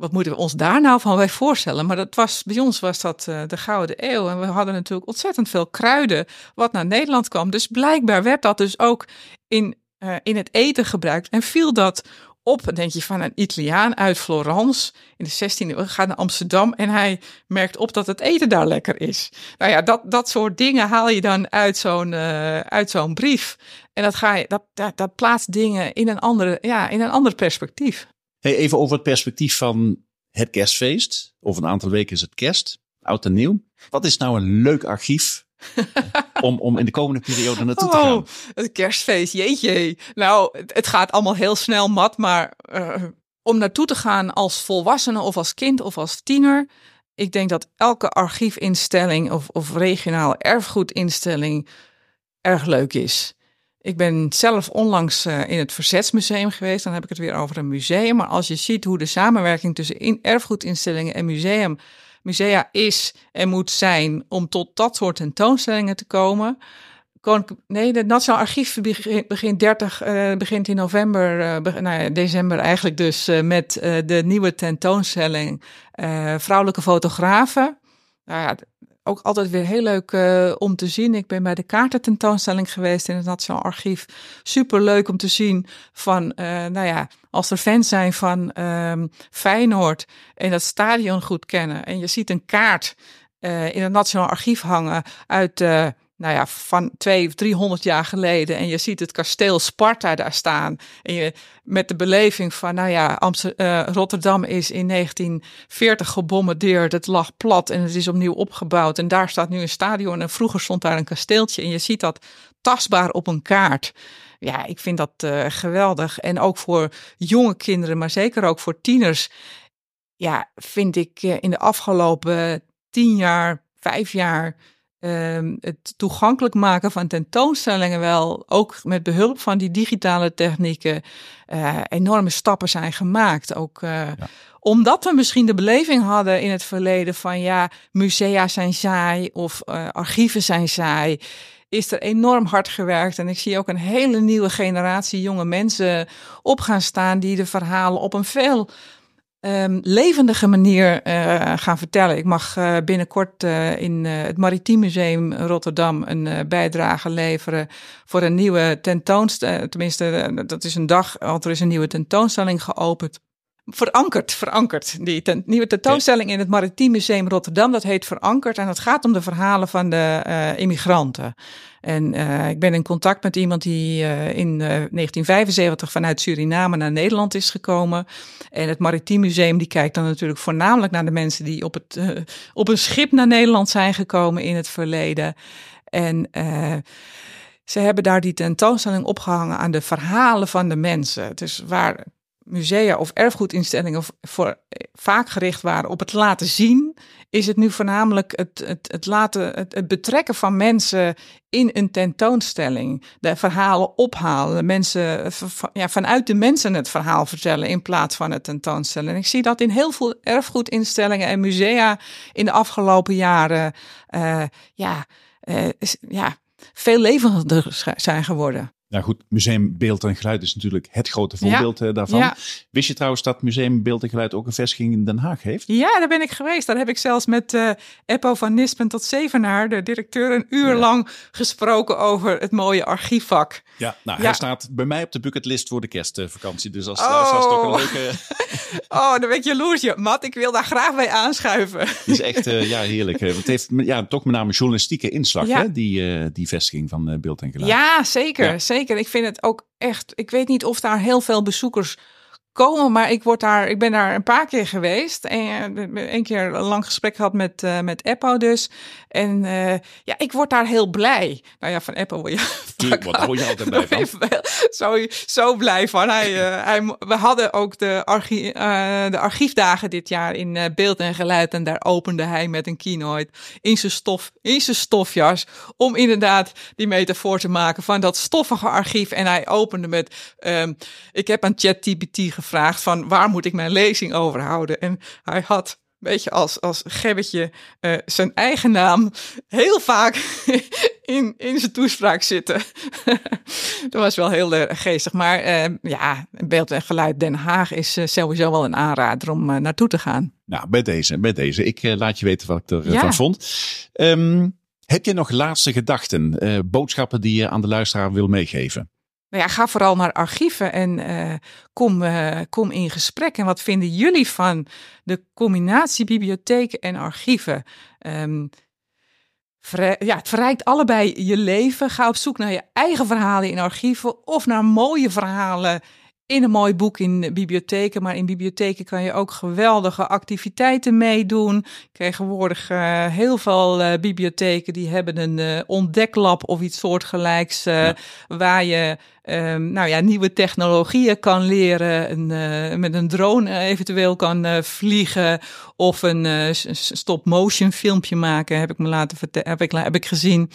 S1: wat moeten we ons daar nou van bij voorstellen? Maar dat was, bij ons was dat uh, de Gouden Eeuw. En we hadden natuurlijk ontzettend veel kruiden wat naar Nederland kwam. Dus blijkbaar werd dat dus ook in, uh, in het eten gebruikt. En viel dat op, denk je, van een Italiaan uit Florence in de 16e eeuw. Gaat naar Amsterdam en hij merkt op dat het eten daar lekker is. Nou ja, dat, dat soort dingen haal je dan uit zo'n uh, uit zo'n brief. En dat, ga je, dat, dat, dat plaatst dingen in een, andere, ja, in een ander perspectief.
S2: Hey, even over het perspectief van het kerstfeest. Over een aantal weken is het kerst, oud en nieuw. Wat is nou een leuk archief om, om in de komende periode naartoe te gaan?
S1: Oh, het kerstfeest, jeetje. Nou, het, het gaat allemaal heel snel mat, maar uh, om naartoe te gaan als volwassene of als kind of als tiener. Ik denk dat elke archiefinstelling of, of regionale erfgoedinstelling erg leuk is. Ik ben zelf onlangs uh, in het Verzetsmuseum geweest. Dan heb ik het weer over een museum. Maar als je ziet hoe de samenwerking tussen in, erfgoedinstellingen en museum, musea is en moet zijn om tot dat soort tentoonstellingen te komen. Nee, het Nationaal Archief begint, 30, uh, begint in november, uh, nou ja, december eigenlijk dus, met de nieuwe tentoonstelling Vrouwelijke Fotografen. Nou ja, ook altijd weer heel leuk uh, om te zien. Ik ben bij de kaartententoonstelling geweest in het Nationaal Archief. Super leuk om te zien van, uh, nou ja, als er fans zijn van um, Feyenoord en dat stadion goed kennen. En je ziet een kaart uh, in het Nationaal Archief hangen uit nou ja, van twee of driehonderd jaar geleden. En je ziet het kasteel Sparta daar staan. En je met de beleving van, nou ja, Amsterdam, uh, Rotterdam is in 1940 gebombardeerd. Het lag plat en het is opnieuw opgebouwd. En daar staat nu een stadion. En vroeger stond daar een kasteeltje. En je ziet dat tastbaar op een kaart. Ja, ik vind dat uh, geweldig. En ook voor jonge kinderen, maar zeker ook voor tieners. Ja, vind ik uh, in de afgelopen tien jaar, vijf jaar um, het toegankelijk maken van tentoonstellingen wel, ook met behulp van die digitale technieken, uh, enorme stappen zijn gemaakt. Ook uh, ja. omdat we misschien de beleving hadden in het verleden van ja, musea zijn saai of uh, archieven zijn saai. Is er enorm hard gewerkt. En ik zie ook een hele nieuwe generatie jonge mensen op gaan staan die de verhalen op een veel um, levendige manier uh, gaan vertellen. Ik mag uh, binnenkort uh, in het Maritiem Museum Rotterdam een bijdrage leveren voor een nieuwe tentoonstelling. Tenminste, dat is een dag, want er is een nieuwe tentoonstelling geopend. Verankerd, verankerd. Die ten, nieuwe tentoonstelling in het Maritiem Museum Rotterdam, dat heet Verankerd. En dat gaat om de verhalen van de immigranten. En uh, ik ben in contact met iemand die uh, in uh, 1975 vanuit Suriname naar Nederland is gekomen. En het Maritiem Museum die kijkt dan natuurlijk voornamelijk naar de mensen die op, het, op een schip naar Nederland zijn gekomen in het verleden. En ze hebben daar die tentoonstelling opgehangen aan de verhalen van de mensen. Dus waar musea of erfgoedinstellingen voor, vaak gericht waren op het laten zien, is het nu voornamelijk het, het, het, laten, het, betrekken van mensen in een tentoonstelling. De verhalen ophalen, mensen, ja, vanuit de mensen het verhaal vertellen in plaats van het tentoonstellen. Ik zie dat in heel veel erfgoedinstellingen en musea in de afgelopen jaren uh, ja, uh, ja, veel levendiger zijn geworden.
S2: Nou goed, Museum Beeld en Geluid is natuurlijk het grote voorbeeld ja. daarvan. Ja. Wist je trouwens dat Museum Beeld en Geluid ook een vestiging in Den Haag heeft?
S1: Ja, daar ben ik geweest. Daar heb ik zelfs met uh, Eppo van Nispen tot Zevenaar, de directeur, een uur ja. lang gesproken over het mooie archiefvak.
S2: Ja, nou hij staat bij mij op de bucketlist voor de kerstvakantie. Dus als oh. dat toch een leuke...
S1: oh, dan ben ik jaloers. Matt, ik wil daar graag bij aanschuiven.
S2: Het is echt uh, ja, heerlijk. Het heeft ja, toch met name journalistieke inslag, hè? Die, uh, die vestiging van Beeld en Geluid.
S1: Ja, zeker. zeker. Ik vind het ook echt. Ik weet niet of daar heel veel bezoekers komen, maar ik word daar. Ik ben daar een paar keer geweest en een keer een lang gesprek gehad met uh, met Eppo dus. En uh, ja, ik word daar heel blij. Nou ja, van Eppo word je.
S2: Tuurlijk, wat hou je altijd blij van?
S1: zo, zo blij van. Hij, uh, hij, we hadden ook de, archie, de archiefdagen dit jaar in beeld en geluid en daar opende hij met een keynote in zijn stof, in zijn stofjas, om inderdaad die metafoor te maken van dat stoffige archief. En hij opende met: um, ik heb aan ChatGPT gevraagd van waar moet ik mijn lezing over houden? En hij had beetje als, als Gebbetje uh, zijn eigen naam heel vaak in, in zijn toespraak zitten. dat was wel heel uh, geestig. Maar uh, ja, beeld en geluid Den Haag is sowieso wel een aanrader om naartoe te gaan.
S2: Nou, bij deze, bij deze. Ik laat je weten wat ik ervan ja. vond. Um, heb je nog laatste gedachten, boodschappen die je aan de luisteraar wil meegeven?
S1: Nou ja, ga vooral naar archieven en uh, kom, uh, kom in gesprek. En wat vinden jullie van de combinatie bibliotheken en archieven? Um, ja, het verrijkt allebei je leven. Ga op zoek naar je eigen verhalen in archieven of naar mooie verhalen in een mooi boek in bibliotheken. Maar in bibliotheken kan je ook geweldige activiteiten meedoen. Tegenwoordig uh, heel veel uh, bibliotheken die hebben een uh, ontdeklab of iets soortgelijks. Ja. Waar je um, nou ja, nieuwe technologieën kan leren. Een, met een drone eventueel kan vliegen. Of een stop-motion filmpje maken. Heb ik me laten heb ik, heb ik gezien.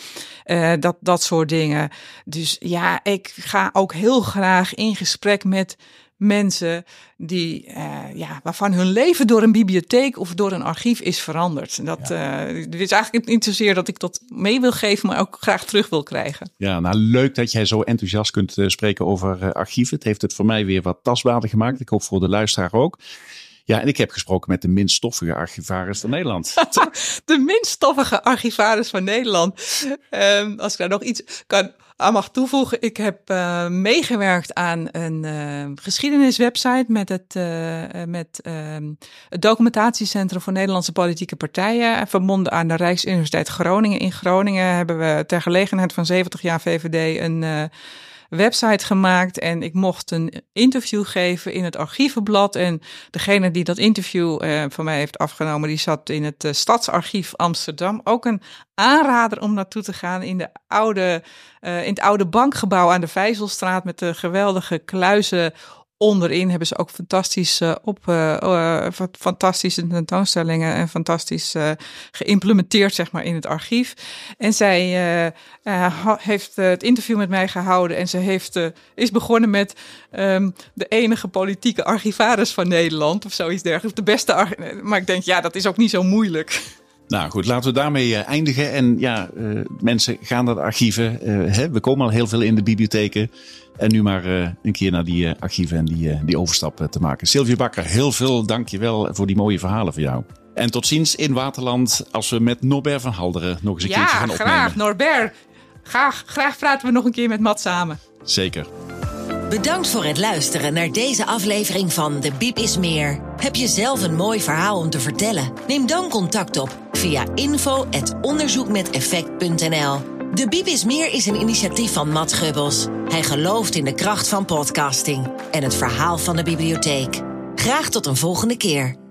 S1: dat, dat soort dingen. Dus ja, ik ga ook heel graag in gesprek met mensen die, uh, ja, waarvan hun leven door een bibliotheek of door een archief is veranderd. Dat ja. uh, is eigenlijk niet zozeer dat ik dat mee wil geven, maar ook graag terug wil krijgen.
S2: Ja, nou leuk dat jij zo enthousiast kunt uh, spreken over archieven. Het heeft het voor mij weer wat tastbaarder gemaakt. Ik hoop voor de luisteraar ook. Ja, en ik heb gesproken met de minst stoffige archivaris van Nederland.
S1: de minst stoffige archivaris van Nederland. Um, als ik daar nog iets kan aan mag toevoegen, ik heb uh, meegewerkt aan een uh, geschiedeniswebsite met het, uh, met, het documentatiecentrum voor Nederlandse politieke partijen. Verbonden aan de Rijksuniversiteit Groningen. In Groningen hebben we ter gelegenheid van 70 jaar VVD een website gemaakt en ik mocht een interview geven in het archievenblad. En degene die dat interview uh, van mij heeft afgenomen, die zat in het uh, Stadsarchief Amsterdam. Ook een aanrader om naartoe te gaan in, de oude, uh, in het oude bankgebouw aan de Vijzelstraat met de geweldige kluizen onderin hebben ze ook fantastisch uh, op uh, fantastische tentoonstellingen en fantastisch geïmplementeerd zeg maar in het archief. En zij heeft het interview met mij gehouden en ze heeft is begonnen met um, de enige politieke archivaris van Nederland of zoiets dergelijks. De beste, maar ik denk ja, dat is ook niet zo moeilijk.
S2: Nou goed, laten we daarmee eindigen. En ja, mensen gaan naar de archieven. Hè, we komen al heel veel in de bibliotheken. En nu maar uh, een keer naar die uh, archieven en die, uh, die overstap te maken. Sylvia Bakker, heel veel dankjewel voor die mooie verhalen van jou. En tot ziens in Waterland als we met Norbert van Halderen nog eens een
S1: ja,
S2: keertje gaan opnemen.
S1: Ja, graag Norbert. Graag, graag praten we nog een keer met Matt samen.
S2: Zeker.
S3: Bedankt voor het luisteren naar deze aflevering van De Biep is Meer. Heb je zelf een mooi verhaal om te vertellen? Neem dan contact op via info.onderzoekmeteffect.nl de Biep is Meer is een initiatief van Matt Gubbels. Hij gelooft in de kracht van podcasting en het verhaal van de bibliotheek. Graag tot een volgende keer.